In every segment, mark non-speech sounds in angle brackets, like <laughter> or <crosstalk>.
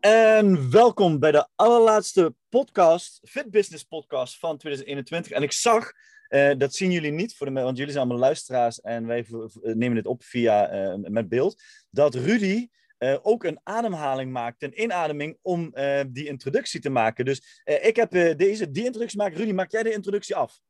En welkom bij de allerlaatste podcast, Fit Business Podcast van 2021. En ik zag, uh, dat zien jullie niet, voor de, want jullie zijn allemaal luisteraars en wij nemen dit op via uh, met beeld, dat Rudy uh, ook een ademhaling maakt, een inademing, om die introductie te maken. Dus ik heb deze, die introductie maken. Rudy, maak jij de introductie af?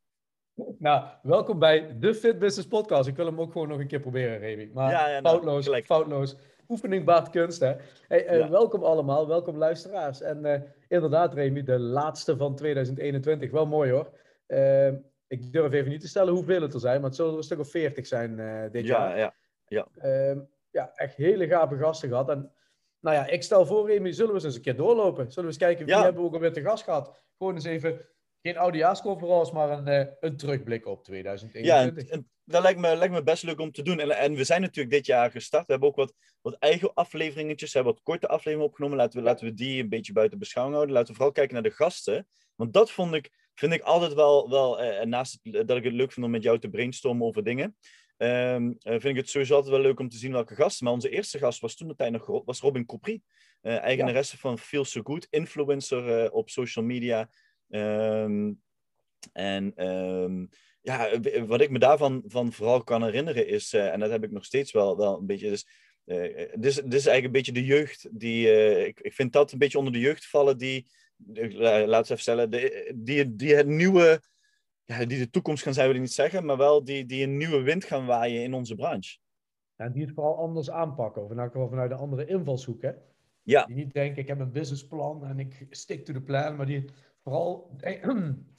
Nou, welkom bij de Fit Business Podcast. Ik wil hem ook gewoon nog een keer proberen, Remy. Maar ja, ja, nou, foutloos, gelijk. foutloos oefening baat kunst. Hè? Hey, uh, Welkom allemaal, welkom luisteraars. En uh, inderdaad, Remy, de laatste van 2021. Wel mooi hoor. Uh, ik durf even niet te stellen hoeveel het er zijn, maar het zullen er een stuk of 40 zijn dit ja, jaar. Ja, ja. Ehm, ja, echt hele gave gasten gehad. En nou ja, ik stel voor, Remy, zullen we eens, eens een keer doorlopen? Zullen we eens kijken wie hebben we ook alweer te gast gehad? Gewoon eens even, geen oudejaarsconferentie, maar een, een terugblik op 2021. Ja, en, dat lijkt me, lijkt me best leuk om te doen. En, en we zijn natuurlijk dit jaar gestart. We hebben ook wat, wat eigen afleveringetjes. We hebben wat korte afleveringen opgenomen. Laten we, laten we die een beetje buiten beschouwing houden. Laten we vooral kijken naar de gasten. Want dat vond ik, vind ik altijd wel, wel eh, naast dat ik het leuk vind om met jou te brainstormen over dingen. Um, vind ik het sowieso altijd wel leuk om te zien welke gasten. Maar onze eerste gast was toen de tijd nog was Robin Copri. Uh, eigenaresse ja. van Feel So Good. Influencer uh, op social media. Um, en... Um, ja, wat ik me daarvan van vooral kan herinneren is, uh, en dat heb ik nog steeds wel, wel een beetje, dus, uh, dit, is, dit is eigenlijk een beetje de jeugd die, uh, ik, ik vind dat een beetje onder de jeugd vallen die, laat ze even stellen, de, die, die het nieuwe, ja, die de toekomst gaan zijn, wil ik niet zeggen, maar wel die, die een nieuwe wind gaan waaien in onze branche. En die het vooral anders aanpakken, of geval vanuit een andere invalshoek, hè? Ja. Die niet denken, ik heb een businessplan en ik stick to the plan, maar die vooral <clears throat>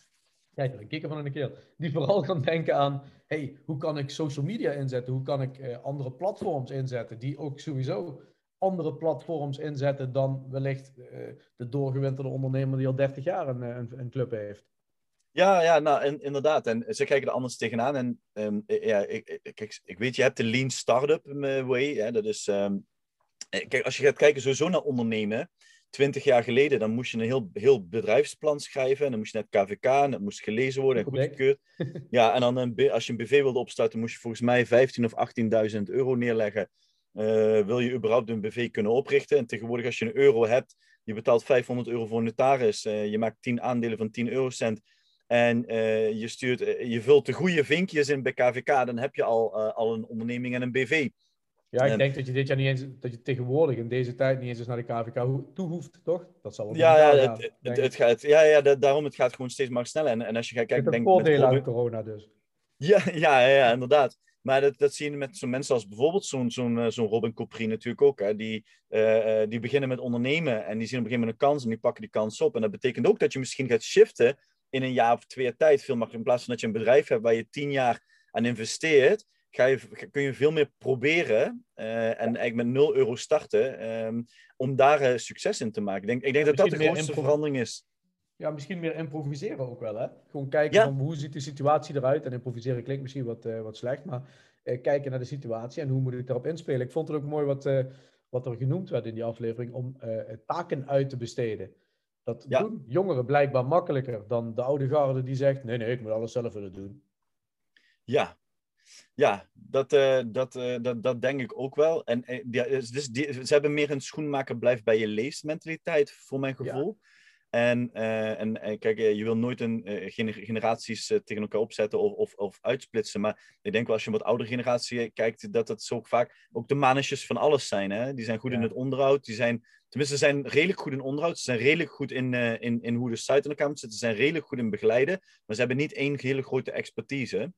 Kijk, een kikker van een keer. Die vooral gaan denken aan, hey, hoe kan ik social media inzetten? Hoe kan ik eh, andere platforms inzetten? Die ook sowieso andere platforms inzetten dan wellicht uh, de doorgewinterde ondernemer die al 30 jaar een, eh, een, een club heeft. Ja, ja nou, in, inderdaad. En ze kijken er anders tegenaan. En um, ja, ik, ik, ik, weet, je hebt de lean startup way. Hè, dat is, um, kijk, als je gaat kijken sowieso naar ondernemen, twintig jaar geleden, dan moest je een heel, heel bedrijfsplan schrijven. En dan moest je naar het KVK en dat moest gelezen worden en goedgekeurd. <laughs> Ja, en dan een, als je een BV wilde opstarten, moest je volgens mij 15.000 of 18.000 euro neerleggen. Uh, wil je überhaupt een BV kunnen oprichten? En tegenwoordig, als je een euro hebt, je betaalt 500 euro voor een notaris. Uh, je maakt 10 aandelen van 10 eurocent. En uh, je, stuurt, je vult de goede vinkjes in bij KVK, dan heb je al, al een onderneming en een BV. Ja, ik denk dat je dit jaar niet eens, dat je tegenwoordig in deze tijd niet eens naar de KVK toe hoeft, toch? Dat zal wel ja, ja, het, het, het, gaat, ja, ja, daarom het gaat gewoon steeds maar sneller. En, en als je gaat kijken... denk voordelen uit corona dus. <laughs> Ja, ja, ja, inderdaad. Maar dat, dat zie je met zo'n mensen als bijvoorbeeld zo'n zo'n eh, zo'n Robin Copri natuurlijk ook. Hè. Die, uh, die beginnen met ondernemen en die zien op een gegeven moment een kans en die pakken die kans op. En dat betekent ook dat je misschien gaat shiften in een jaar of twee jaar tijd. Veel makkelijker in plaats van dat je een bedrijf hebt waar je tien jaar aan investeert ga je, kun je veel meer proberen uh, en eigenlijk met 0 euro starten um, om daar uh, succes in te maken. Ik denk, ik denk dat dat de grootste verandering is. Ja, misschien meer improviseren ook wel, hè? Gewoon kijken van hoe ziet de situatie eruit. En improviseren klinkt misschien wat, uh, wat slecht, maar kijken naar de situatie en hoe moet ik daarop inspelen. Ik vond het ook mooi wat, wat er genoemd werd in die aflevering om taken uit te besteden. Dat ja. doen jongeren blijkbaar makkelijker dan de oude garde die zegt, nee, nee, ik moet alles zelf willen doen. Ja, ja, dat, uh, dat, uh, dat, dat denk ik ook wel. En uh, ja, dus, dus die, ze hebben meer een schoenmaker blijft bij je leest mentaliteit, voor mijn gevoel. Ja. En, en, kijk, je wil nooit een generaties tegen elkaar opzetten of, of, of uitsplitsen. Maar ik denk wel als je wat oudere generatie kijkt, dat het zo vaak ook de mannetjes van alles zijn. Hè? Die zijn goed ja. in het onderhoud. Die zijn, tenminste, ze zijn redelijk goed in onderhoud. Ze zijn redelijk goed in, in, in hoe de site in elkaar moet zitten. Ze zijn redelijk goed in begeleiden. Maar ze hebben niet één hele grote expertise.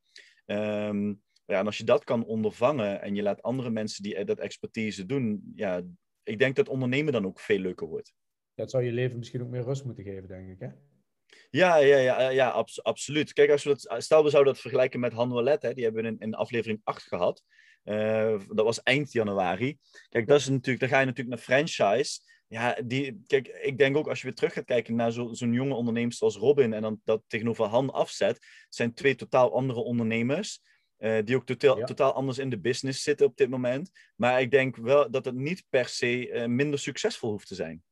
Um, ja, en als je dat kan ondervangen en je laat andere mensen die dat expertise doen, ja, ik denk dat ondernemen dan ook veel leuker wordt. Dat zou je leven misschien ook meer rust moeten geven, denk ik, hè? Ja, ja, ja, ja abs absoluut. Kijk, als we dat, stel we zouden dat vergelijken met Hanwalet, hè, die hebben we in, in aflevering 8 gehad. Uh, dat was eind januari. Kijk, dat is natuurlijk, dan ga je natuurlijk naar franchise. Ja, die, kijk, ik denk ook als je weer terug gaat kijken naar zo, zo'n jonge ondernemer als Robin en dan dat tegenover Han afzet, zijn twee totaal andere ondernemers. Uh, die ook totaal, Ja. totaal anders in de business zitten op dit moment. Maar ik denk wel dat het niet per se eh, minder succesvol hoeft te zijn.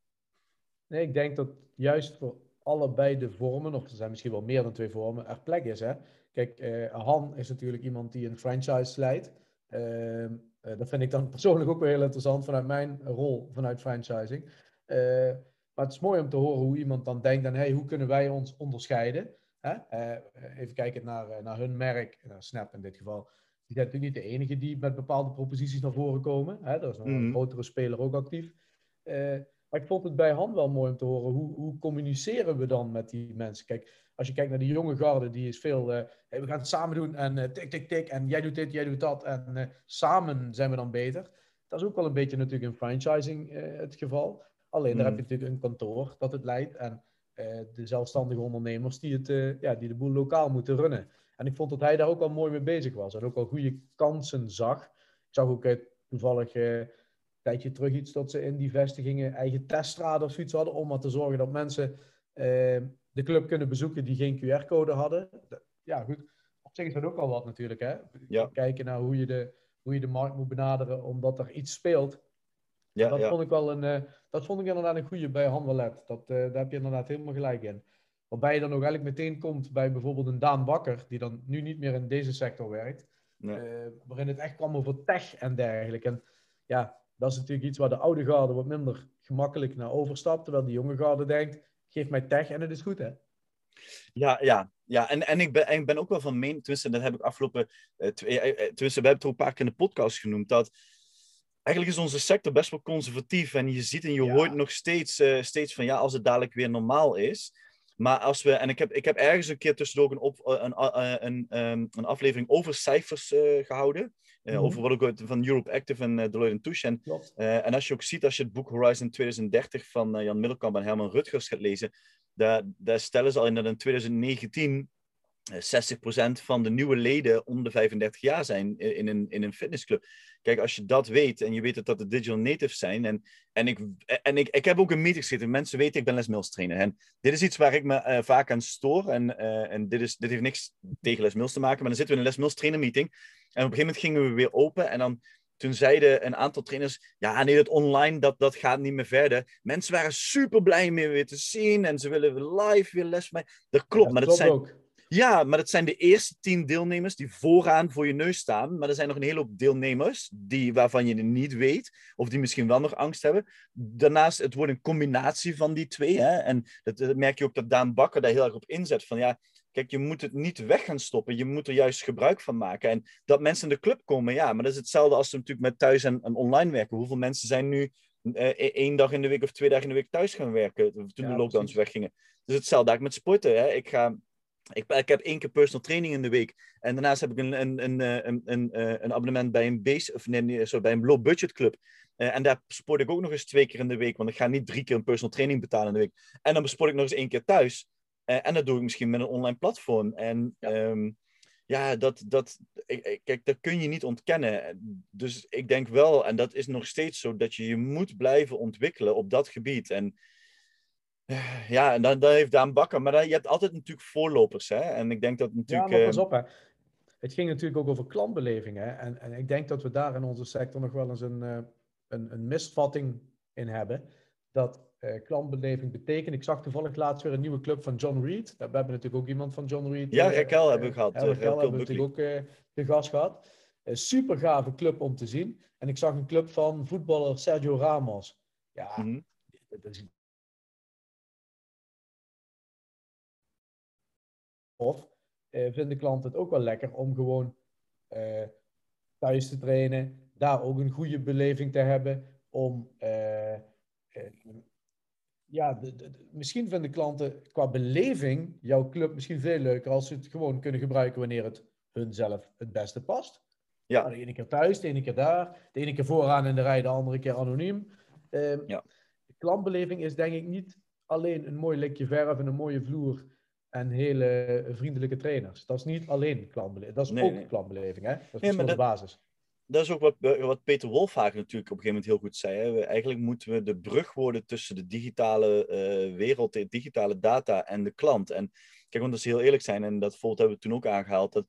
Nee, ik denk dat juist voor allebei de vormen, of er zijn misschien wel meer dan twee vormen, er plek is. Hè? Kijk, eh, Han is natuurlijk iemand die een franchise leidt. Ehm, eh, dat vind ik dan <laughs> persoonlijk ook wel heel interessant vanuit mijn rol vanuit franchising. Eh, maar het is mooi om te horen hoe iemand dan denkt aan, hey, hoe kunnen wij ons onderscheiden? Hè? Eh, even kijken naar, eh, naar hun merk, naar Snap in dit geval. Die zijn natuurlijk niet de enige die met bepaalde proposities naar voren komen. Hè? Er is nog een Mhm. grotere speler ook actief. Eh, maar ik vond het bij Han wel mooi om te horen. Hoe, hoe communiceren we dan met die mensen? Kijk, als je kijkt naar die jonge garde, die is veel. eh, hey, we gaan het samen doen en eh, tik, tik, tik. En jij doet dit, jij doet dat. En eh, samen zijn we dan beter. Dat is ook wel een beetje natuurlijk in franchising eh, het geval. Alleen daar Mhm. heb je natuurlijk een kantoor dat het leidt. En eh, de zelfstandige ondernemers die, het, eh, ja, die de boel lokaal moeten runnen. En ik vond dat hij daar ook wel mooi mee bezig was. En ook wel goede kansen zag. Ik zag ook eh, toevallig. eh, een tijdje terug iets dat ze in die vestigingen eigen teststraten of zoiets hadden. Om maar te zorgen dat mensen eh, de club kunnen bezoeken die geen QR-code hadden. Ja, goed. Op zich is dat ook al wat natuurlijk. Hè? Ja. Kijken naar hoe je, de, hoe je de markt moet benaderen omdat er iets speelt. Ja, dat, ja. vond ik wel een, eh, dat vond ik inderdaad een goede bij. Dat, eh, daar heb je inderdaad helemaal gelijk in. Waarbij je dan ook eigenlijk meteen komt bij bijvoorbeeld een Daan Bakker, die dan nu niet meer in deze sector werkt. Nee. Eh, waarin het echt kwam over tech en dergelijke. En ja, dat is natuurlijk iets waar de oude garde wat minder gemakkelijk naar overstapt. Terwijl de jonge garde denkt, geef mij tech en het is goed hè. Ja, ja, ja. En, en ik, ben, en ik ben ook wel van mening, tenminste, dat heb ik afgelopen, eh, twee, tenminste, we hebben het ook een paar keer in de podcast genoemd, dat eigenlijk is onze sector best wel conservatief en je ziet en je Ja. hoort nog steeds, eh, steeds van, ja, als het dadelijk weer normaal is. Maar als we, en ik heb, ik heb ergens een keer tussendoor een, op, eh, een, eh, een, ehm, een aflevering over cijfers eh, gehouden, eh, Mhm. over wat ik uit- van Europe Active en Deloitte Touche. En en als je ook ziet, als je het boek Horizon 2030 van Jan Middelkamp en Herman Rutgers gaat lezen, daar, daar stellen ze al in dat in 2019 eh, 60% van de nieuwe leden onder de 35 jaar zijn in, in, een, in een fitnessclub. Kijk, als je dat weet en je weet dat dat de digital natives zijn. En, en, ik, en ik, ik heb ook een meeting gezeten. Mensen weten, ik ben Les Mills trainer. En dit is iets waar ik me eh, vaak aan stoor. En, eh, en dit, is, dit heeft niks tegen Les Mills te maken. Maar dan zitten we in een Les Mills trainer meeting. En op een gegeven moment gingen we weer open. En dan toen zeiden een aantal trainers, ja nee, dat online, dat, dat gaat niet meer verder. Mensen waren super blij mee weer te zien en ze willen live weer les. Dat klopt, maar dat zijn, ook. Ja, maar dat zijn de eerste tien deelnemers die vooraan voor je neus staan. Maar er zijn nog een hele hoop deelnemers die, waarvan je het niet weet, of die misschien wel nog angst hebben. Daarnaast, het wordt een combinatie van die twee. Hè? En dat, dat merk je ook dat Daan Bakker daar heel erg op inzet. Van ja, kijk, je moet het niet weg gaan stoppen. Je moet er juist gebruik van maken. En dat mensen in de club komen, ja, maar dat is hetzelfde als ze natuurlijk met thuis en, en online werken. Hoeveel mensen zijn nu eh, één dag in de week of twee dagen in de week thuis gaan werken toen Ja, de lockdowns precies. weggingen? Dus hetzelfde eigenlijk met sporten. Hè? Ik ga ik, ik heb één keer personal training in de week. En daarnaast heb ik een, een, een, eh, een, een, eh, een abonnement bij een, base, of nee, sorry, bij een low budget club. Eh, en daar sport ik ook nog eens twee keer in de week. Want ik ga niet drie keer een personal training betalen in de week. En dan sport ik nog eens één keer thuis. En dat doe ik misschien met een online platform. En Ja. ja, ja dat, dat, kijk, dat kun je niet ontkennen. Dus ik denk wel, en dat is nog steeds zo, dat je je moet blijven ontwikkelen op dat gebied. En ja, en dan, dan heeft Daan Bakker. Maar dan, je hebt altijd natuurlijk voorlopers. Hè? En ik denk dat Ja, natuurlijk. maar pas eh, op hè. Het ging natuurlijk ook over klantbeleving hè. En, en ik denk dat we daar in onze sector nog wel eens een, eh, een, een misvatting in hebben. Dat eh, klantbeleving betekent. Ik zag toevallig laatst weer een nieuwe club van John Reed. We hebben natuurlijk ook iemand van John Reed. Ja, eh, Raquel hebben we gehad, Ja, eh, Raquel Raquel hebben we natuurlijk ook eh te gast gehad. Een super gave club om te zien. En ik zag een club van voetballer Sergio Ramos. Ja, mhm. dat is Of eh, vinden klanten het ook wel lekker om gewoon eh, thuis te trainen, daar ook een goede beleving te hebben, om eh, ja, de- de- de- misschien vinden klanten qua beleving jouw club misschien veel leuker als ze het gewoon kunnen gebruiken wanneer het hun zelf het beste past. Ja. Nou, De ene keer thuis, de ene keer daar, de ene keer vooraan in de rij, de andere keer anoniem. Ehm, Ja. De klantbeleving is denk ik niet alleen een mooi likje verf en een mooie vloer en hele vriendelijke trainers. Dat is niet alleen klantbeleving. Dat is Nee, ook nee. klantbeleving, hè? Dat is Nee, maar wel de basis. dat is ook wat, wat Peter Wolfhagen natuurlijk op een gegeven moment heel goed zei. Hè. Eigenlijk moeten we de brug worden tussen de digitale uh, wereld, de digitale data en de klant. En kijk, want als we heel eerlijk zijn, en dat voorbeeld hebben we toen ook aangehaald, dat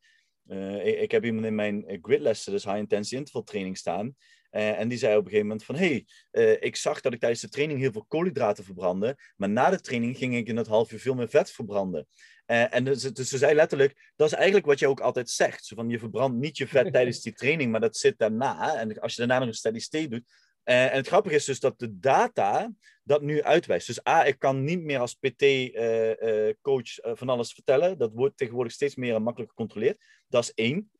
uh, ik, heb iemand in mijn gridlessen, dus high intensity interval training staan. Uh, en die zei op een gegeven moment van, hey, uh, ik zag dat ik tijdens de training heel veel koolhydraten verbrandde, maar na de training ging ik in het half uur veel meer vet verbranden. Uh, en dus, dus, ze zei letterlijk, dat is eigenlijk wat je ook altijd zegt. Zo van, je verbrandt niet je vet <laughs> tijdens die training, maar dat zit daarna. En als je daarna nog een steady state doet. en het grappige is dus dat de data dat nu uitwijst. Dus A, ik kan niet meer als PT-coach van alles vertellen. Dat wordt tegenwoordig steeds meer en makkelijker gecontroleerd. Dat is één.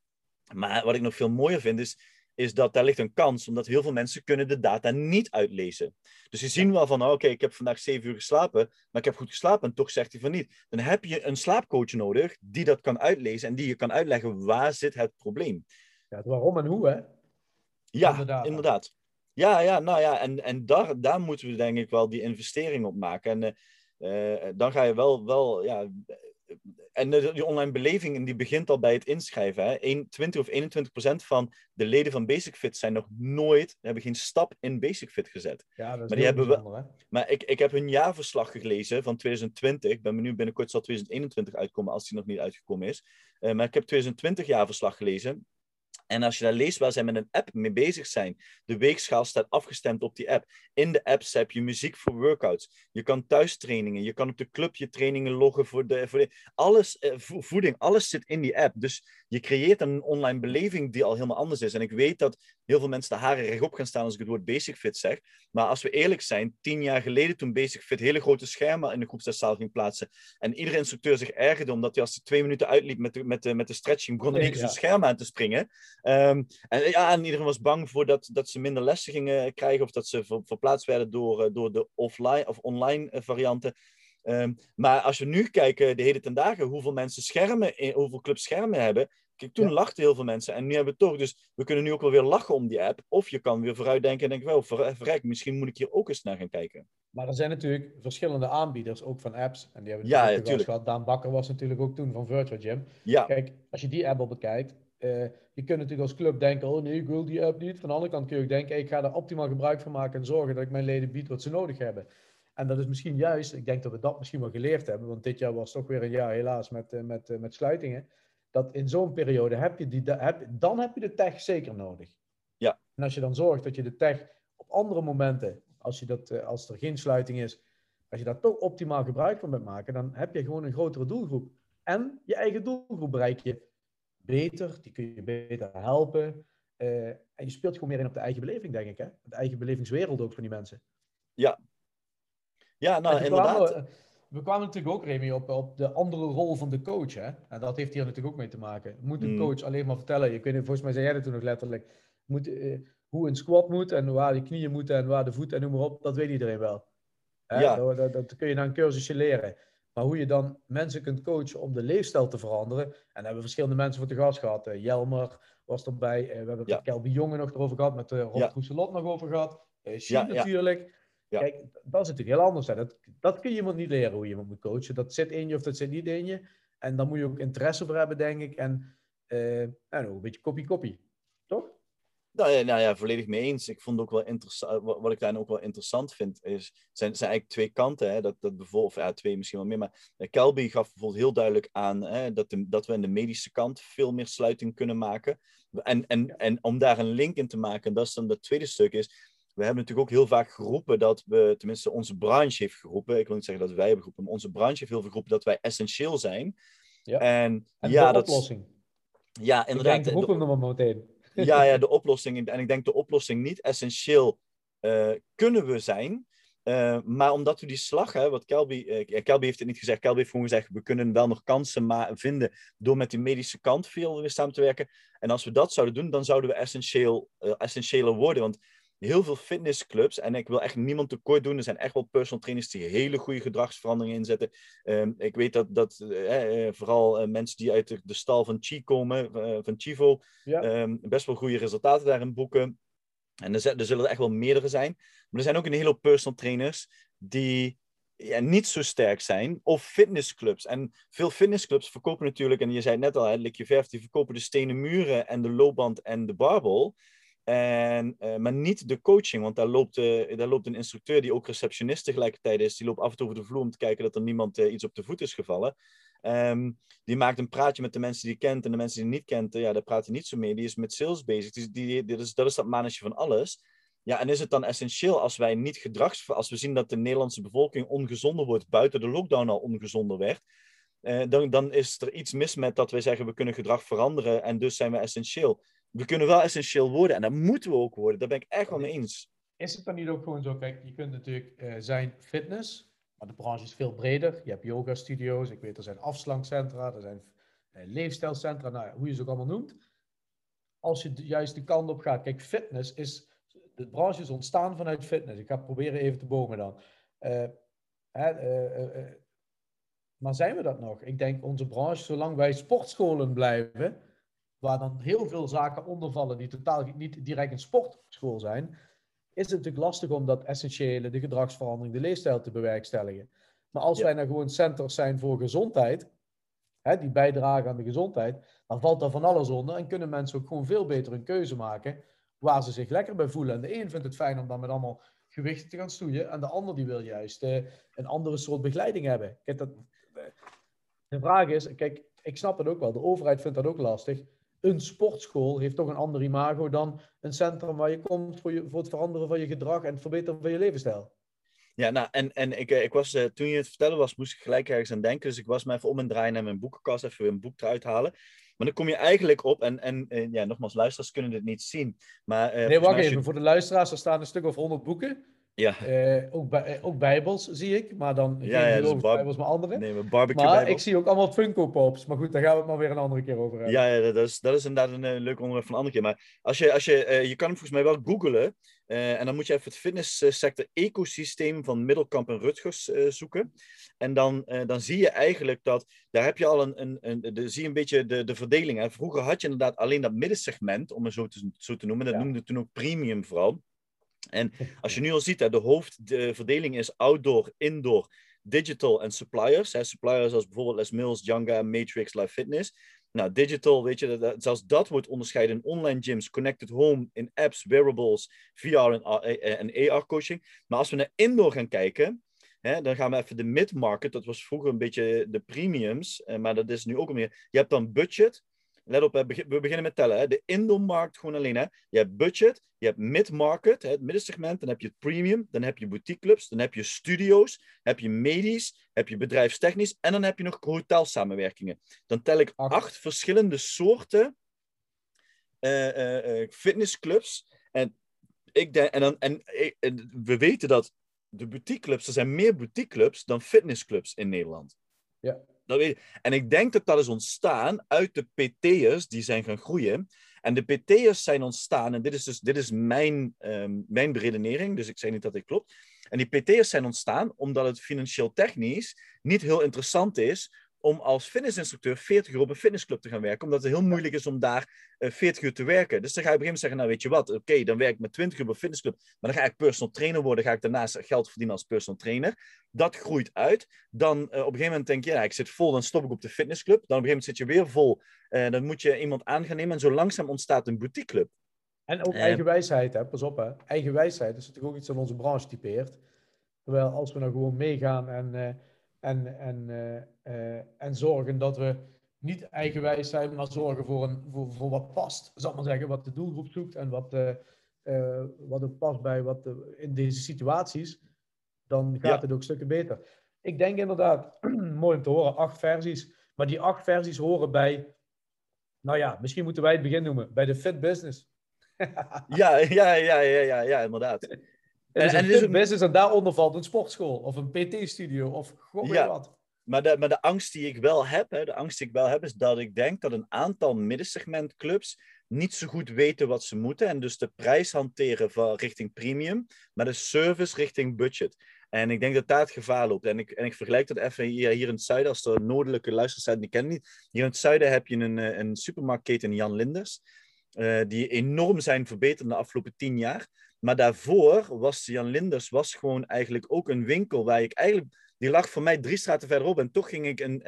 Maar wat ik nog veel mooier vind, is is dat daar ligt een kans, omdat heel veel mensen kunnen de data niet uitlezen. Dus ze zien wel van, oh, oké, ik heb vandaag zeven uur geslapen, maar ik heb goed geslapen en toch zegt hij van niet. Dan heb je een slaapcoach nodig die dat kan uitlezen en die je kan uitleggen waar zit het probleem. Ja, het waarom en hoe, hè? Ja, inderdaad. Ja, ja, nou ja, en, en daar, daar moeten we denk ik wel die investering op maken. En uh, dan ga je wel, wel ja, en de, die online beleving die begint al bij het inschrijven. Hè. 1, 20 of 21 procent van de leden van Basic Fit zijn nog nooit, hebben geen stap in Basic Fit gezet. Ja, dat is maar die hebben we, Maar ik, ik heb hun jaarverslag gelezen van 2020. Ik ben benieuwd, binnenkort zal 2021 uitkomen als die nog niet uitgekomen is. Uh, maar ik heb 2020 jaarverslag gelezen. En als je daar leest waar zij met een app mee bezig zijn, de weegschaal staat afgestemd op die app. In de apps heb je muziek voor workouts. Je kan thuistrainingen, je kan op de club je trainingen loggen voor de, voor de alles, eh, voeding, alles zit in die app. Dus je creëert een online beleving die al helemaal anders is. En ik weet dat heel veel mensen de haren rechtop gaan staan als ik het woord Basic Fit zeg. Maar als we eerlijk zijn, tien jaar geleden toen Basic Fit hele grote schermen in de groepszaal ging plaatsen. En iedere instructeur zich ergerde omdat hij als hij twee minuten uitliep met de, met de, met de stretching, begon in één keer zijn scherm aan te springen. Um, en, ja, en iedereen was bang voor dat, dat ze minder lessen gingen krijgen of dat ze ver, verplaatst werden door, eh, door de offline of online eh, varianten. Um, maar als we nu kijken, de hele ten dagen, hoeveel mensen schermen, in, hoeveel clubs schermen hebben. Kijk, toen lachten heel veel mensen en nu hebben we toch. Dus we kunnen nu ook wel weer lachen om die app. Of je kan weer vooruitdenken en denken, wel, verrek, misschien moet ik hier ook eens naar gaan kijken. Maar er zijn natuurlijk verschillende aanbieders, ook van apps. En die hebben ja, natuurlijk gehad. Daan Bakker was natuurlijk ook toen van Virtual Gym. Ja. Kijk, als je die app al bekijkt, uh, je kunt natuurlijk als club denken, oh nee, ik wil die app niet. Van de andere kant kun je ook denken, ik ga er optimaal gebruik van maken en zorgen dat ik mijn leden bied wat ze nodig hebben. En dat is misschien juist, ik denk dat we dat misschien wel geleerd hebben, want dit jaar was toch weer een jaar helaas met, uh, met, uh, met sluitingen. Dat in zo'n periode heb je die, heb, dan heb je de tech zeker nodig. Ja. En als je dan zorgt dat je de tech op andere momenten, als, je dat, als er geen sluiting is, als je daar toch optimaal gebruik van bent maken, dan heb je gewoon een grotere doelgroep. En je eigen doelgroep bereik je beter, die kun je beter helpen. Uh, en je speelt gewoon meer in op de eigen beleving, denk ik. Hè? De eigen belevingswereld ook van die mensen. Ja. Ja, nou, inderdaad. Kwamen, we kwamen natuurlijk ook, Remy, op, op de andere rol van de coach. Hè? En dat heeft hier natuurlijk ook mee te maken. Moet een mm. coach alleen maar vertellen? Je kunt, volgens mij zei jij dat toen nog letterlijk. Moet, uh, hoe een squat moet en waar de knieën moeten en waar de voeten en noem maar op. Dat weet iedereen wel. Hè? Ja. Dat, dat, dat kun je na een cursusje leren. Maar hoe je dan mensen kunt coachen om de leefstijl te veranderen. En daar hebben we verschillende mensen voor te gast gehad. Uh, Jelmer was erbij. Uh, we hebben het ja. met Kelby Jongen nog erover gehad. Met uh, Rob ja. nog over gehad. Uh, ja, natuurlijk. Kijk, dat is natuurlijk heel anders. Hè. Dat, dat kun je iemand niet leren hoe je iemand moet coachen. Dat zit in je of dat zit niet in je. En dan moet je ook interesse voor hebben, denk ik. En nou, een beetje kopie-kopie. Nou ja, nou ja, volledig mee eens. Ik vond ook wel interessant, wat ik daar ook wel interessant vind, is, zijn, zijn eigenlijk twee kanten. Hè, dat, dat bijvoorbeeld, ja, twee misschien wel meer, maar eh, Kelby gaf bijvoorbeeld heel duidelijk aan hè, dat, de, dat we aan de medische kant veel meer sluiting kunnen maken. En, en, en om daar een link in te maken, dat is dan het tweede stuk, is we hebben natuurlijk ook heel vaak geroepen dat we, tenminste onze branche heeft geroepen, ik wil niet zeggen dat wij hebben geroepen, maar onze branche heeft heel veel geroepen dat wij essentieel zijn. Ja. En, en ja, de oplossing. Ja, inderdaad. Ik denk, roepen we hem meteen. <laughs> ja, ja, de oplossing. En ik denk de oplossing niet essentieel uh, kunnen we zijn. Uh, maar omdat we die slag, hè, wat Kelby, uh, Kelby heeft het niet gezegd, Kelby heeft gewoon gezegd, we kunnen wel nog kansen ma- vinden door met die medische kant veel weer samen te werken. En als we dat zouden doen, dan zouden we essentieel, essentieeler worden. Want heel veel fitnessclubs, en ik wil echt niemand tekort doen, er zijn echt wel personal trainers die hele goede gedragsveranderingen inzetten. Um, ik weet dat, dat uh, vooral uh, mensen die uit de, de, stal van Chi komen, van Chivo, ja. um, best wel goede resultaten daarin boeken. En er, er, zullen er echt wel meerdere zijn. Maar er zijn ook een hele hoop personal trainers die ja, niet zo sterk zijn. Of fitnessclubs. En veel fitnessclubs verkopen natuurlijk, en je zei het net al, hè, Likje Verf, die verkopen de stenen muren en de loopband en de barbel. En, uh, maar niet de coaching, want daar loopt, uh, daar loopt een instructeur die ook receptionist tegelijkertijd is. Die loopt af en toe over de vloer om te kijken dat er niemand uh, iets op de voet is gevallen. Um, die maakt een praatje met de mensen die hij kent en de mensen die hij niet kent, ja, daar praat hij niet zo mee. Die is met sales bezig. Die, dat, is, dat mannetje van alles. Ja, en is het dan essentieel als wij niet gedrags... Als we zien dat de Nederlandse bevolking ongezonder wordt, buiten de lockdown al ongezonder werd, eh, dan, dan is er iets mis met dat wij zeggen we kunnen gedrag veranderen en dus zijn we essentieel. We kunnen wel essentieel worden en dat moeten we ook worden. Daar ben ik echt wel mee eens. Is het dan niet ook gewoon zo, kijk, je kunt natuurlijk uh, zijn fitness, maar de branche is veel breder. Je hebt yoga studio's, ik weet er zijn afslankcentra, er zijn uh, leefstijlcentra, nou, hoe je ze ook allemaal noemt. Als je juist de kant op gaat, kijk, fitness is de branche is ontstaan vanuit fitness. Ik ga proberen even te bomen dan. Uh, maar zijn we dat nog? Ik denk onze branche, zolang wij sportscholen blijven, waar dan heel veel zaken ondervallen die totaal niet direct een sportschool zijn, is het natuurlijk lastig om dat essentiële, de gedragsverandering, de leefstijl te bewerkstelligen. Maar als ja. wij nou gewoon centers zijn voor gezondheid, hè, die bijdragen aan de gezondheid, dan valt er van alles onder en kunnen mensen ook gewoon veel beter een keuze maken waar ze zich lekker bij voelen. En de een vindt het fijn om dan met allemaal gewichten te gaan stoeien. En de ander die wil juist uh, een andere soort begeleiding hebben. Kijk, dat, de vraag is, kijk, ik snap het ook wel. De overheid vindt dat ook lastig. Een sportschool heeft toch een ander imago dan een centrum waar je komt voor, je, voor het veranderen van je gedrag en het verbeteren van je levensstijl. Ja, nou, en, en ik, ik was, uh, toen je het vertellen was, moest ik gelijk ergens aan denken. Dus ik was me even om en draaien naar mijn boekenkast, even een boek eruit halen. Maar dan kom je eigenlijk op, en, en, en ja, nogmaals, luisteraars kunnen dit niet zien. Maar, uh, nee, wacht even. Je... Voor de luisteraars, er staan een stuk of honderd boeken. Ja. Uh, ook, bij, ook bijbels zie ik, maar dan ja, ja, dus bijbels, maar andere. Nee, maar barbecue maar ik zie ook allemaal Funko Pops. Maar goed, daar gaan we het maar weer een andere keer over hebben. Ja, ja dat, is, dat is inderdaad een, een leuk onderwerp van een andere keer. Maar als je, als je, uh, je kan hem volgens mij wel googlen. Uh, en dan moet je even het fitnesssector ecosysteem van Middelkamp en Rutgers zoeken. En dan, dan zie je eigenlijk dat, daar heb je al een, een, een de, zie je een beetje de, de verdeling. Hè. Vroeger had je inderdaad alleen dat middensegment, om het zo te, zo te noemen. Dat ja. noemde toen ook premium vooral. En <laughs> als je nu al ziet, hè, de hoofdverdeling is outdoor, indoor, digital en suppliers. Suppliers als bijvoorbeeld Les Mills, Janga, Matrix, Life Fitness. Nou, digital, weet je, dat, zelfs dat wordt onderscheiden in online gyms, connected home, in apps, wearables, VR en, en AR-coaching. Maar als we naar indoor gaan kijken, hè, dan gaan we even de mid-market, dat was vroeger een beetje de premiums, maar dat is nu ook meer. Je hebt dan budget, let op, we beginnen met tellen. Hè. De indoormarkt gewoon alleen. Hè. Je hebt budget, je hebt mid-market, het middensegment, dan heb je het premium, dan heb je boutiqueclubs, dan heb je studio's, heb je medisch, heb je bedrijfstechnisch en dan heb je nog hotelsamenwerkingen. Dan tel ik acht, acht verschillende soorten uh, uh, uh, fitnessclubs. En, ik denk, en, dan, en, en we weten dat de boutiqueclubs, er zijn meer boutiqueclubs dan fitnessclubs in Nederland. Ja. En ik denk dat dat is ontstaan uit de PT'ers die zijn gaan groeien. En de PT'ers zijn ontstaan, en dit is dus dit is mijn, um, mijn beredenering, dus ik zeg niet dat dit klopt. En die PT'ers zijn ontstaan omdat het financieel technisch niet heel interessant is om als fitnessinstructeur 40 uur op een fitnessclub te gaan werken, omdat het heel moeilijk is om daar uh, 40 uur te werken. Dus dan ga je op een gegeven moment zeggen, nou weet je wat, oké, okay, dan werk ik met 20 uur op een fitnessclub, maar dan ga ik personal trainer worden, ga ik daarnaast geld verdienen als personal trainer. Dat groeit uit. Dan uh, op een gegeven moment denk je, ja, ik zit vol, dan stop ik op de fitnessclub. Dan op een gegeven moment zit je weer vol, uh, dan moet je iemand aan gaan nemen en zo langzaam ontstaat een boutiqueclub. En ook eigen wijsheid, hè? pas op hè. Eigen wijsheid is natuurlijk ook iets dat onze branche typeert. Terwijl als we nou gewoon meegaan en uh, en, en, uh, uh, en zorgen dat we niet eigenwijs zijn, maar zorgen voor, een, voor, voor wat past. Zal ik maar zeggen, wat de doelgroep zoekt en wat, uh, wat ook past bij wat in deze situaties. Dan gaat ja. het ook stukken beter. Ik denk inderdaad, <clears throat> mooi om te horen, acht versies. Maar die acht versies horen bij, nou ja, misschien moeten wij het begin noemen, bij de fit business. <laughs> ja, ja, ja, ja, ja, ja, inderdaad. En, en, het is een business en daaronder valt een sportschool of een PT-studio of weet ja, wat. Maar de, maar de angst die ik wel heb, hè, de angst die ik wel heb, is dat ik denk dat een aantal middensegmentclubs niet zo goed weten wat ze moeten en dus de prijs hanteren van richting premium, maar de service richting budget. En ik denk dat daar het gevaar loopt. En ik, en ik vergelijk dat even hier, hier in het zuiden, als de noordelijke luisteraars zijn, die kennen niet. Hier in het zuiden heb je een, een supermarktketen Jan Linders, uh, die enorm zijn verbeterd de afgelopen tien jaar. Maar daarvoor was Jan Linders was gewoon eigenlijk ook een winkel waar ik eigenlijk die lag voor mij drie straten verderop. En toch ging ik een,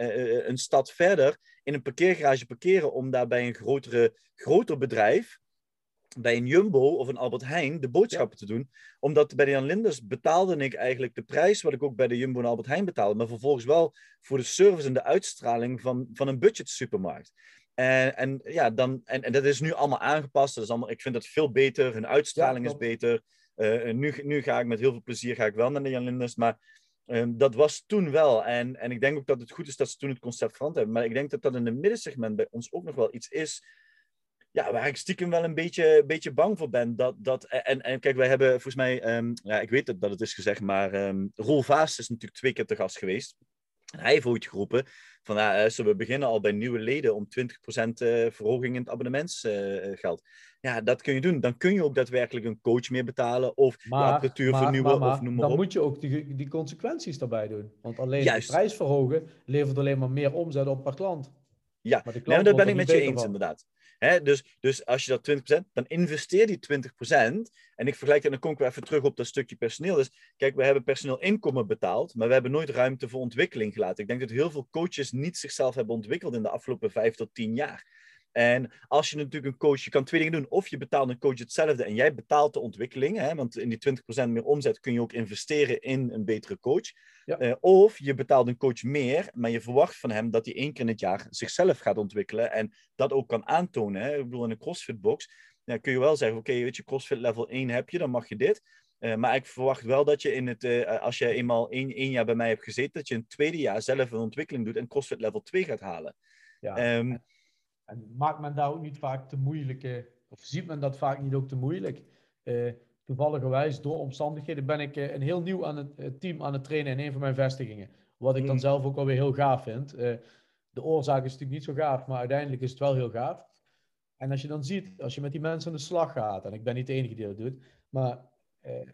een stad verder in een parkeergarage parkeren om daar bij een grotere, groter bedrijf bij een Jumbo of een Albert Heijn de boodschappen te doen. Omdat bij de Jan Linders betaalde ik eigenlijk de prijs wat ik ook bij de Jumbo en Albert Heijn betaalde. Maar vervolgens wel voor de service en de uitstraling van, van een budget supermarkt. En, en ja, dan, en, en dat is nu allemaal aangepast. Dat is allemaal, ik vind dat veel beter. Hun uitstraling is beter. Uh, nu, nu ga ik met heel veel plezier ga ik wel naar de Jan Linders. Maar um, dat was toen wel. En, en ik denk ook dat het goed is dat ze toen het concept veranderd hebben. Maar ik denk dat dat in het middensegment bij ons ook nog wel iets is ja, waar ik stiekem wel een beetje, beetje bang voor ben. Dat, dat, en, en kijk, wij hebben volgens mij, um, ja, ik weet dat het is gezegd, maar um, Roel Vaas is natuurlijk twee keer te gast geweest. Hij heeft ooit geroepen van, uh, zullen we beginnen al bij nieuwe leden om 20% uh, verhoging in het abonnementsgeld. ja, dat kun je doen. Dan kun je ook daadwerkelijk een coach meer betalen of maar, de apparatuur maar, vernieuwen maar, of noem maar dan op. moet je ook die, die consequenties daarbij doen. Want alleen Juist. de prijs verhogen levert alleen maar meer omzet op per klant. Ja, Maar de nee, klant dat ben ik met je eens van. inderdaad. Dus, dus als je dat 20%, dan investeer die 20%. En ik vergelijk dat, en dan kom ik weer even terug op dat stukje personeel. Dus kijk, we hebben personeel inkomen betaald, maar we hebben nooit ruimte voor ontwikkeling gelaten. Ik denk dat heel veel coaches niet zichzelf hebben ontwikkeld in de afgelopen vijf tot tien jaar. En als je natuurlijk een coach, je kan twee dingen doen. Of je betaalt een coach hetzelfde en jij betaalt de ontwikkeling. Hè, want in die 20% meer omzet kun je ook investeren in een betere coach. Ja. Eh, of je betaalt een coach meer, maar je verwacht van hem dat hij één keer in het jaar zichzelf gaat ontwikkelen. En dat ook kan aantonen. Hè. Ik bedoel, in een CrossFit box ja, kun je wel zeggen, oké, weet je, CrossFit level 1 heb je, dan mag je dit. Eh, maar ik verwacht wel dat je in het, eh, als je eenmaal één, één jaar bij mij hebt gezeten, dat je in het tweede jaar zelf een ontwikkeling doet en CrossFit level 2 gaat halen. Ja. Ehm, En maakt men daar ook niet vaak te moeilijke, of ziet men dat vaak niet ook te moeilijk? Eh toevalligerwijs, door omstandigheden, ben ik eh, een heel nieuw aan het, eh, team aan het trainen in een van mijn vestigingen. Wat ik dan Mm. zelf ook alweer heel gaaf vind. De oorzaak is natuurlijk niet zo gaaf, maar uiteindelijk is het wel heel gaaf. En als je dan ziet, als je met die mensen aan de slag gaat, en ik ben niet de enige die dat doet, maar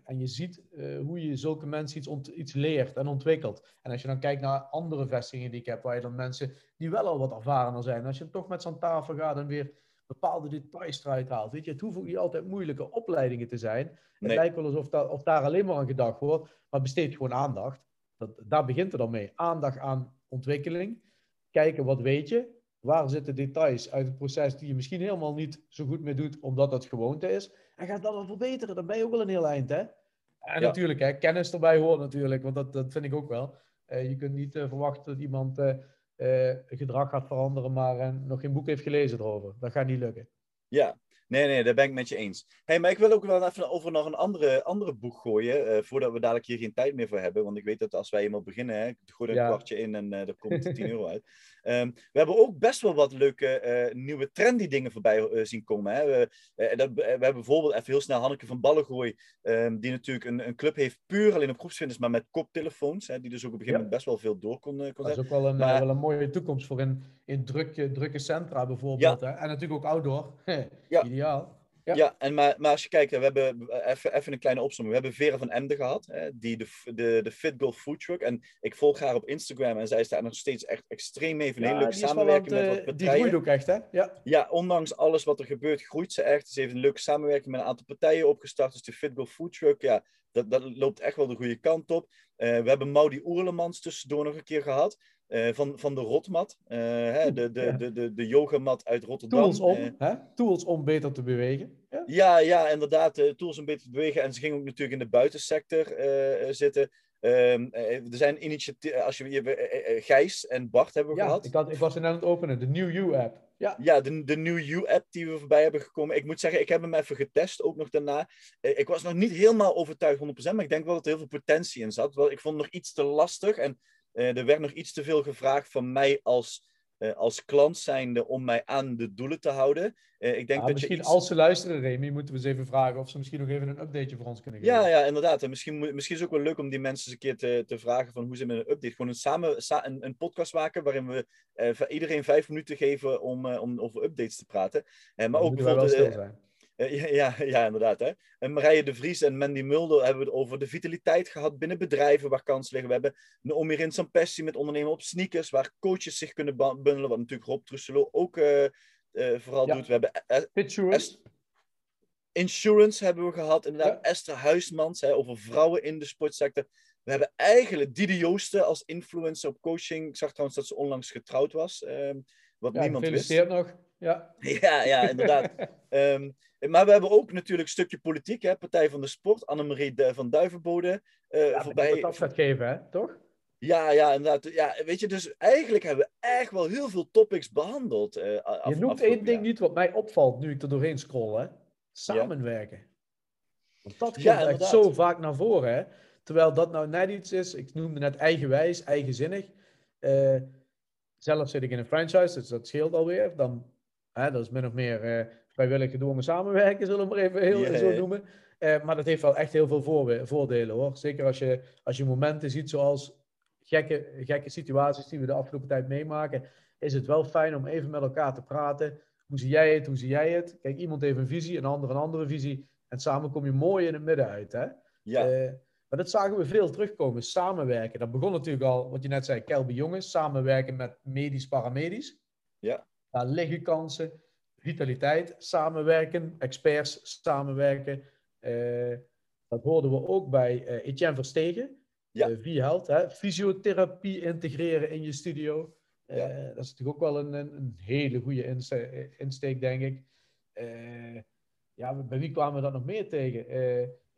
en je ziet eh, hoe je zulke mensen iets, iets leert en ontwikkelt. En als je dan kijkt naar andere vestigingen die ik heb, waar je dan mensen die wel al wat ervarener zijn, als je toch met z'n tafel gaat en weer bepaalde details eruit haalt. Weet je, het hoeven ook niet altijd moeilijke opleidingen te zijn. Het Nee. lijkt wel alsof of daar alleen maar aan gedacht wordt, maar besteed gewoon aandacht. Dat, daar begint het dan mee. Aandacht aan ontwikkeling. Kijken wat weet je. Waar zitten details uit het proces die je misschien helemaal niet zo goed meer doet, omdat dat gewoonte is. En ga dat dan verbeteren. Dan ben je ook wel een heel eind, hè? En Ja. natuurlijk, hè, kennis erbij hoort natuurlijk, want dat, dat vind ik ook wel. Eh, je kunt niet eh, verwachten dat iemand eh, gedrag gaat veranderen, maar nog geen boek heeft gelezen erover. Dat gaat niet lukken. Ja, nee, nee, daar ben ik met je eens. hey, maar ik wil ook wel even over nog een andere, andere boek gooien, eh, voordat we dadelijk hier geen tijd meer voor hebben. Want ik weet dat als wij eenmaal beginnen, hè, ik gooi er een Ja. kwartje in en eh er komt 10 euro <laughs> uit. Ehm, we hebben ook best wel wat leuke eh, nieuwe trendy dingen voorbij eh, zien komen. Hè. We, eh, dat, we hebben bijvoorbeeld even heel snel Hanneke van Ballengooi, ehm, die natuurlijk een, een club heeft puur alleen op groepsfitness, maar met koptelefoons. Hè, die dus ook op een gegeven Ja. moment best wel veel door kon, kon Dat is ook wel een, Maar- wel een mooie toekomst voor in, in drukke, drukke centra bijvoorbeeld. Hè? En natuurlijk ook outdoor. <laughs> Ja. Ideaal. Ja. Ja, en maar, maar als je kijkt, we hebben eh, even, even een kleine opzomming. We hebben Vera van Emden gehad, hè, die de, de, de Fit Girl Food Truck. En ik volg haar op Instagram en zij is daar nog steeds echt extreem mee. Van hele Ja, leuke samenwerking met het, wat eh, Die groeit ook echt, hè? Ja. Ja, ondanks alles wat er gebeurt, groeit ze echt. Ze heeft een leuke samenwerking met een aantal partijen opgestart. Dus de Fit Girl Food Truck, ja, dat, dat loopt echt wel de goede kant op. Eh, we hebben Maudi Oerlemans tussendoor nog een keer gehad. eh, van, van de Rotmat, eh, hè, de, de, de, de, de yogamat uit Rotterdam. Tools om, Eh, hè? Tools om beter te bewegen. Ja. ja, ja, inderdaad. eh, tools beter te bewegen. En ze ging ook natuurlijk in de buitensector eh, eh, zitten. Ehm, eh, er zijn initiatieven, als je, je Gijs en Bart hebben we Ja, gehad. ik, had, ik was er net aan het openen. De New You app. Ja. Ja, de, de New You-app die we voorbij hebben gekomen. Ik moet zeggen, ik heb hem even getest, ook nog daarna. Ik was nog niet helemaal overtuigd 100%, maar ik denk wel dat er heel veel potentie in zat. Wel, ik vond het nog iets te lastig en er werd nog iets te veel gevraagd van mij als, eh, als klant zijnde om mij aan de doelen te houden. Eh, ik denk Ja, dat misschien je iets... als ze luisteren, Remy, moeten we ze even vragen of ze misschien nog even een updateje voor ons kunnen geven. Ja, ja, inderdaad. En misschien, misschien is het ook wel leuk om die mensen eens een keer te, te vragen van hoe ze met een update. Gewoon een, samen, sa- een, een podcast maken waarin we eh, iedereen vijf minuten geven om, om over updates te praten. Maar Dan ook bijvoorbeeld... eh, ja, <laughs> ja, inderdaad. Hè. En Marije de Vries en Mandy Mulder hebben we het over de vitaliteit gehad binnen bedrijven waar kansen liggen. We hebben Naomi Rinsampessi met ondernemen op sneakers, waar coaches zich kunnen bundelen. Wat natuurlijk Rob Trusselo ook eh, eh, vooral Ja. doet. We hebben eh, Pitchures. Insurance hebben we gehad. Inderdaad, Ja. Esther Huismans hè, over vrouwen in de sportsector. We We hebben eigenlijk Didi Joosten als influencer op coaching. Ik zag trouwens dat ze onlangs getrouwd was. Wat Ja, niemand wist. nog. Ja. <laughs> Ja, ja, inderdaad. <laughs> Ehm, maar we hebben ook natuurlijk een stukje politiek. Hè? Partij van de Sport. Annemarie van Duivenbode. eh, Ja, voorbij. Dat gaat geven, hè? Toch? Ja, ja, inderdaad. Ja, weet je, dus eigenlijk hebben we echt wel heel veel topics behandeld. eh, a- Je af- noemt één ding niet wat mij opvalt nu ik er doorheen scroll, hè? Samenwerken. Want dat komt Ja, echt zo vaak naar voren, hè? Terwijl dat nou net iets is, ik noemde net eigenwijs, eigenzinnig. Eh, zelf zit ik in een franchise, dus dat scheelt alweer. Dan, hè, dat is min of meer eh, vrijwillig gedwongen samenwerken, zullen we maar even heel, zo noemen. Eh, maar dat heeft wel echt heel veel voordelen, hoor. Zeker als je, als je momenten ziet zoals gekke, gekke situaties die we de afgelopen tijd meemaken, is het wel fijn om even met elkaar te praten. Hoe zie jij het? Hoe zie jij het? Kijk, iemand heeft een visie, een ander een andere visie. En samen kom je mooi in het midden uit. Hè? Ja, Eh, maar dat zagen we veel terugkomen. Samenwerken. Dat begon natuurlijk al, wat je net zei, Kelby Jongens. Samenwerken met medisch, paramedisch. Ja. Daar liggen kansen. Vitaliteit, samenwerken. Experts, samenwerken. Eh, dat hoorden we ook bij eh, Etienne Verstegen. Ja. V-Health. Hè? Fysiotherapie integreren in je studio. Ja. Dat is natuurlijk ook wel een, een, hele goede inste- insteek, denk ik. Ja, bij wie kwamen we dat nog meer tegen?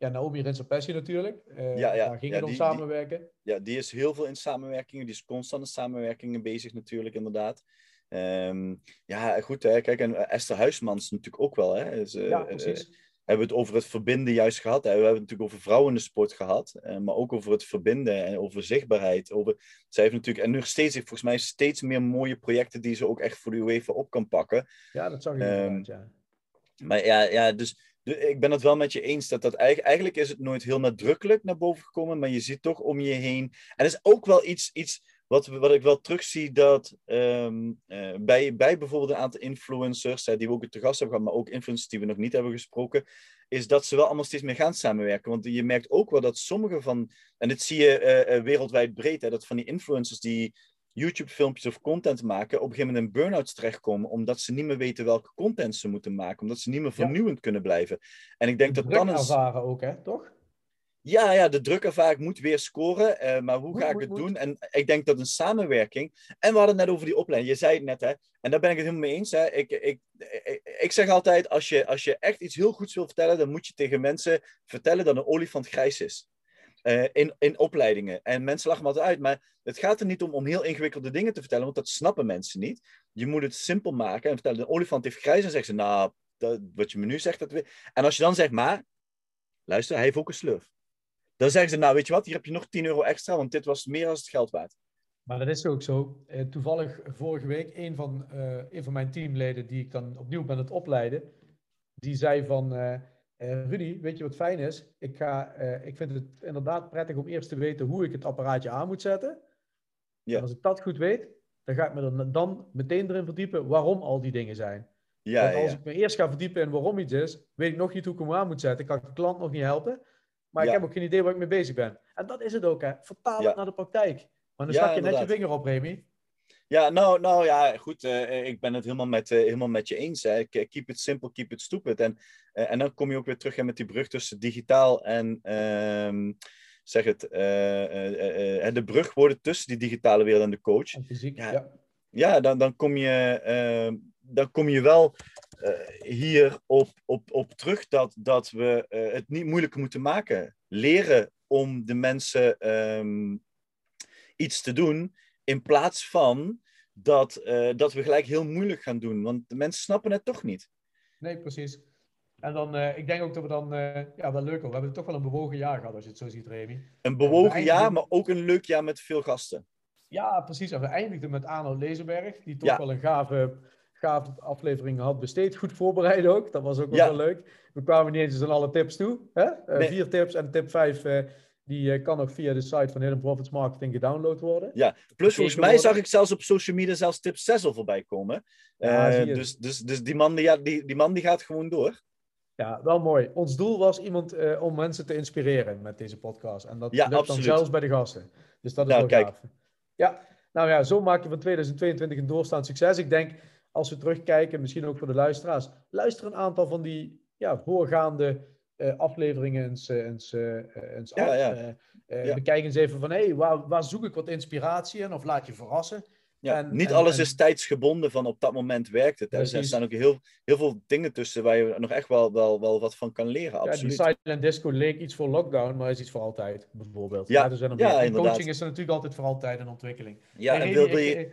Ja, Naomi Rinserpessi natuurlijk. Ja, ja. Daar ging Ja, het om die- die- samenwerken. ja, die is heel veel in samenwerkingen. Die is constant in samenwerkingen bezig natuurlijk, inderdaad. Ehm, ja, goed, hè. Kijk, en eh, Esther Huismans natuurlijk ook wel, hè. Is, ja, eh, precies. hebben we het over het verbinden juist gehad. Hè? We hebben het natuurlijk over vrouwen in de sport gehad, eh, maar ook over het verbinden en over zichtbaarheid. Over, zij heeft natuurlijk, en nu steeds, heeft volgens mij steeds meer mooie projecten die ze ook echt voor de UEFA op kan pakken. ja, dat zag ik ehm, inderdaad, ja. Maar ja, ja dus ik ben het wel met je eens dat dat eigenlijk, eigenlijk is het nooit heel nadrukkelijk naar boven gekomen, maar je ziet toch om je heen. En er is ook wel iets, iets wat, wat ik wel terugzie dat ehm, eh, bij, bij bijvoorbeeld een aantal influencers, hè, die we ook te gast hebben gehad, maar ook influencers die we nog niet hebben gesproken, is dat ze wel allemaal steeds meer gaan samenwerken. Want je merkt ook wel dat sommige van, en dit zie je eh, eh, wereldwijd breed, hè, dat van die influencers die YouTube-filmpjes of content maken, op een gegeven moment in burn-outs terechtkomen, omdat ze niet meer weten welke content ze moeten maken, omdat ze niet meer Ja. vernieuwend kunnen blijven. En ik denk dat dan is. ervaren ook, hè, toch? Ja, ja, de druk ervaar ik moet weer scoren, eh, maar hoe Moet, ga ik moet, het moet. doen? En ik denk dat een samenwerking. En we hadden het net over die opleiding. Je zei het net, hè? En daar ben ik het helemaal mee eens. Hè? Ik, ik, ik, ik zeg altijd: als je, als je echt iets heel goeds wil vertellen, dan moet je tegen mensen vertellen dat een olifant grijs is. Eh, in, in opleidingen. En mensen lachen me altijd uit, maar het gaat er niet om om heel ingewikkelde dingen te vertellen, want dat snappen mensen niet. Je moet het simpel maken en vertellen: een olifant heeft grijs. En zeggen ze: Nou, dat, wat je me nu zegt, dat. En als je dan zegt: Maar, luister, hij heeft ook een slurf. Dan zeggen ze, nou weet je wat, hier heb je nog 10 euro extra, want dit was meer dan het geld waard. Maar dat is ook zo. Eh, toevallig vorige week, een van, eh, een van mijn teamleden, die ik dan opnieuw ben het opleiden, die zei van, eh, Rudy, weet je wat fijn is? Ik, ga, eh, ik vind het inderdaad prettig om eerst te weten hoe ik het apparaatje aan moet zetten. Ja. En als ik dat goed weet, dan ga ik me er dan meteen erin verdiepen waarom al die dingen zijn. Ja, Want als ja. ik me eerst ga verdiepen in waarom iets is, weet ik nog niet hoe ik hem aan moet zetten. Kan ik de klant nog niet helpen. Maar Ja. ik heb ook geen idee waar ik mee bezig ben. En dat is het ook, hè. Vertaal het naar de praktijk. Maar dan stak je net je vinger op, Remy. Ja, nou, nou ja, goed. eh, ik ben het helemaal met, helemaal met je eens. Hè. Ke- Keep it simple, keep it stupid. En, en dan kom je ook weer terug hè, met die brug tussen digitaal en, ehm, zeg het, eh, eh, eh, de brug worden tussen die digitale wereld en de coach. En fysiek, Ja. ja. Ja, dan, dan, kom, je, ehm, dan kom je wel eh, hier op, op, op terug dat, dat we eh, het niet moeilijker moeten maken. Leren om de mensen ehm, iets te doen, in plaats van dat, eh, dat we gelijk heel moeilijk gaan doen. Want de mensen snappen het toch niet. Nee, precies. En dan, eh, ik denk ook dat we dan, eh, ja, wel leuk hoor. We hebben toch wel een bewogen jaar gehad, als je het zo ziet, Remy. Een bewogen jaar, maar ook een leuk jaar met veel gasten. Ja, precies. En we eindigden met Arno Lezenberg, die toch Ja. wel een gave, gave aflevering had besteed. Goed voorbereid ook. Dat was ook wel Ja. heel leuk. We kwamen niet eens aan alle tips toe. Hè? Eh, Nee. Vier tips en tip vijf, die kan ook via de site van Hidden Profits Marketing gedownload worden. Ja, plus volgens mij worden. zag ik zelfs op social media zelfs tip 6 al voorbij komen. Ja, dus dus, dus die, man, die, ja, die, die man die gaat gewoon door. Ja, wel mooi. Ons doel was iemand eh, om mensen te inspireren met deze podcast. En dat Ja, lukt absoluut. dan zelfs bij de gasten. Dus dat is Nou, wel kijk. gaaf. Ja, nou ja, zo maak je van 2022 een doorstaand succes. Ik denk, als we terugkijken, misschien ook voor de luisteraars, luister een aantal van die ja, voorgaande eh, afleveringen eens, eh, eens, eh, eens Ja, af. ja. Ja. Bekijk eens even van, hé, hey, waar, waar zoek ik wat inspiratie in? Of laat je verrassen. Ja, En- niet en- alles en- is tijdsgebonden van op dat moment werkt het. Er staan ook heel, heel veel dingen tussen waar je nog echt wel, wel, wel wat van kan leren, Ja, die absoluut. silent disco leek iets voor lockdown, maar is iets voor altijd, bijvoorbeeld. Ja, ja, inderdaad. coaching is er natuurlijk altijd voor altijd een ontwikkeling. Ja, Hey, en wilde je...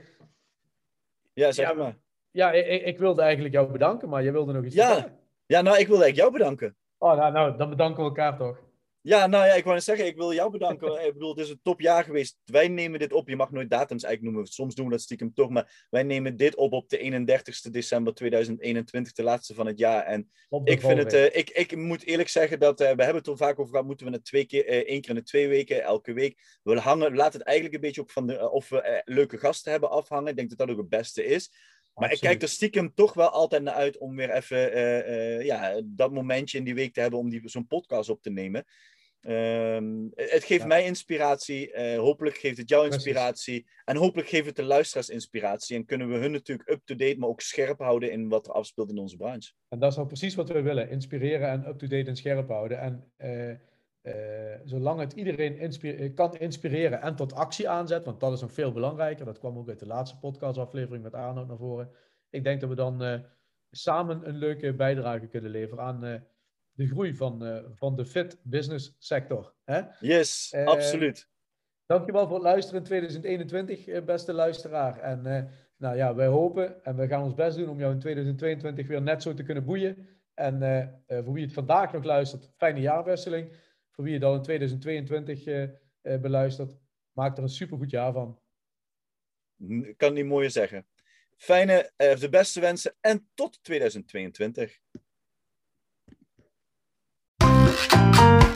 Ja, zeg ja, maar. Ja, ik, ik- wilde eigenlijk jou bedanken, maar je wilde nog iets Ja. vertellen. Ja, nou, ik wilde eigenlijk jou bedanken. Oh, nou, nou, dan bedanken we elkaar toch. Ja, nou ja, ik wou net zeggen, ik wil jou bedanken. <laughs> ik bedoel, het is een topjaar geweest. Wij nemen dit op. Je mag nooit datums eigenlijk noemen. Soms doen we dat stiekem toch. Maar wij nemen dit op op de 31ste december 2021, de laatste van het jaar. En Op ik vind het, eh, ik, ik moet eerlijk zeggen dat, eh, we hebben het er vaak over gehad, moeten we het twee keer, eh, één keer in de twee weken, elke week. We hangen, laten het eigenlijk een beetje ook van de, of we leuke gasten hebben afhangen. Ik denk dat dat ook het beste is. Maar ik kijk er stiekem toch wel altijd naar uit om weer even ja, dat momentje in die week te hebben om die- zo'n podcast op te nemen. Ehm, het geeft Ja. mij inspiratie. eh, hopelijk geeft het jou Precies. inspiratie. En hopelijk geeft het de luisteraars inspiratie. En kunnen we hun natuurlijk up-to-date, maar ook scherp houden in wat er afspeelt in onze branche. En dat is nou precies wat we willen. Inspireren en up-to-date en scherp houden. En eh, eh, zolang het iedereen kan inspireren en tot actie aanzet, want dat is nog veel belangrijker. Dat kwam ook uit de laatste podcastaflevering met Arnold naar voren. Ik denk dat we dan samen een leuke bijdrage kunnen leveren aan de groei van, eh, van de fit business sector. Hè? Yes, Eh, absoluut. Dankjewel voor het luisteren in 2021, eh, beste luisteraar. En nou ja, wij hopen en we gaan ons best doen om jou in 2022 weer net zo te kunnen boeien. En voor wie het vandaag nog luistert, fijne jaarwisseling. Voor wie het al in 2022 eh, eh, beluistert, maak er een supergoed jaar van. Ik kan niet mooier zeggen. Fijne, de beste wensen en tot 2022. you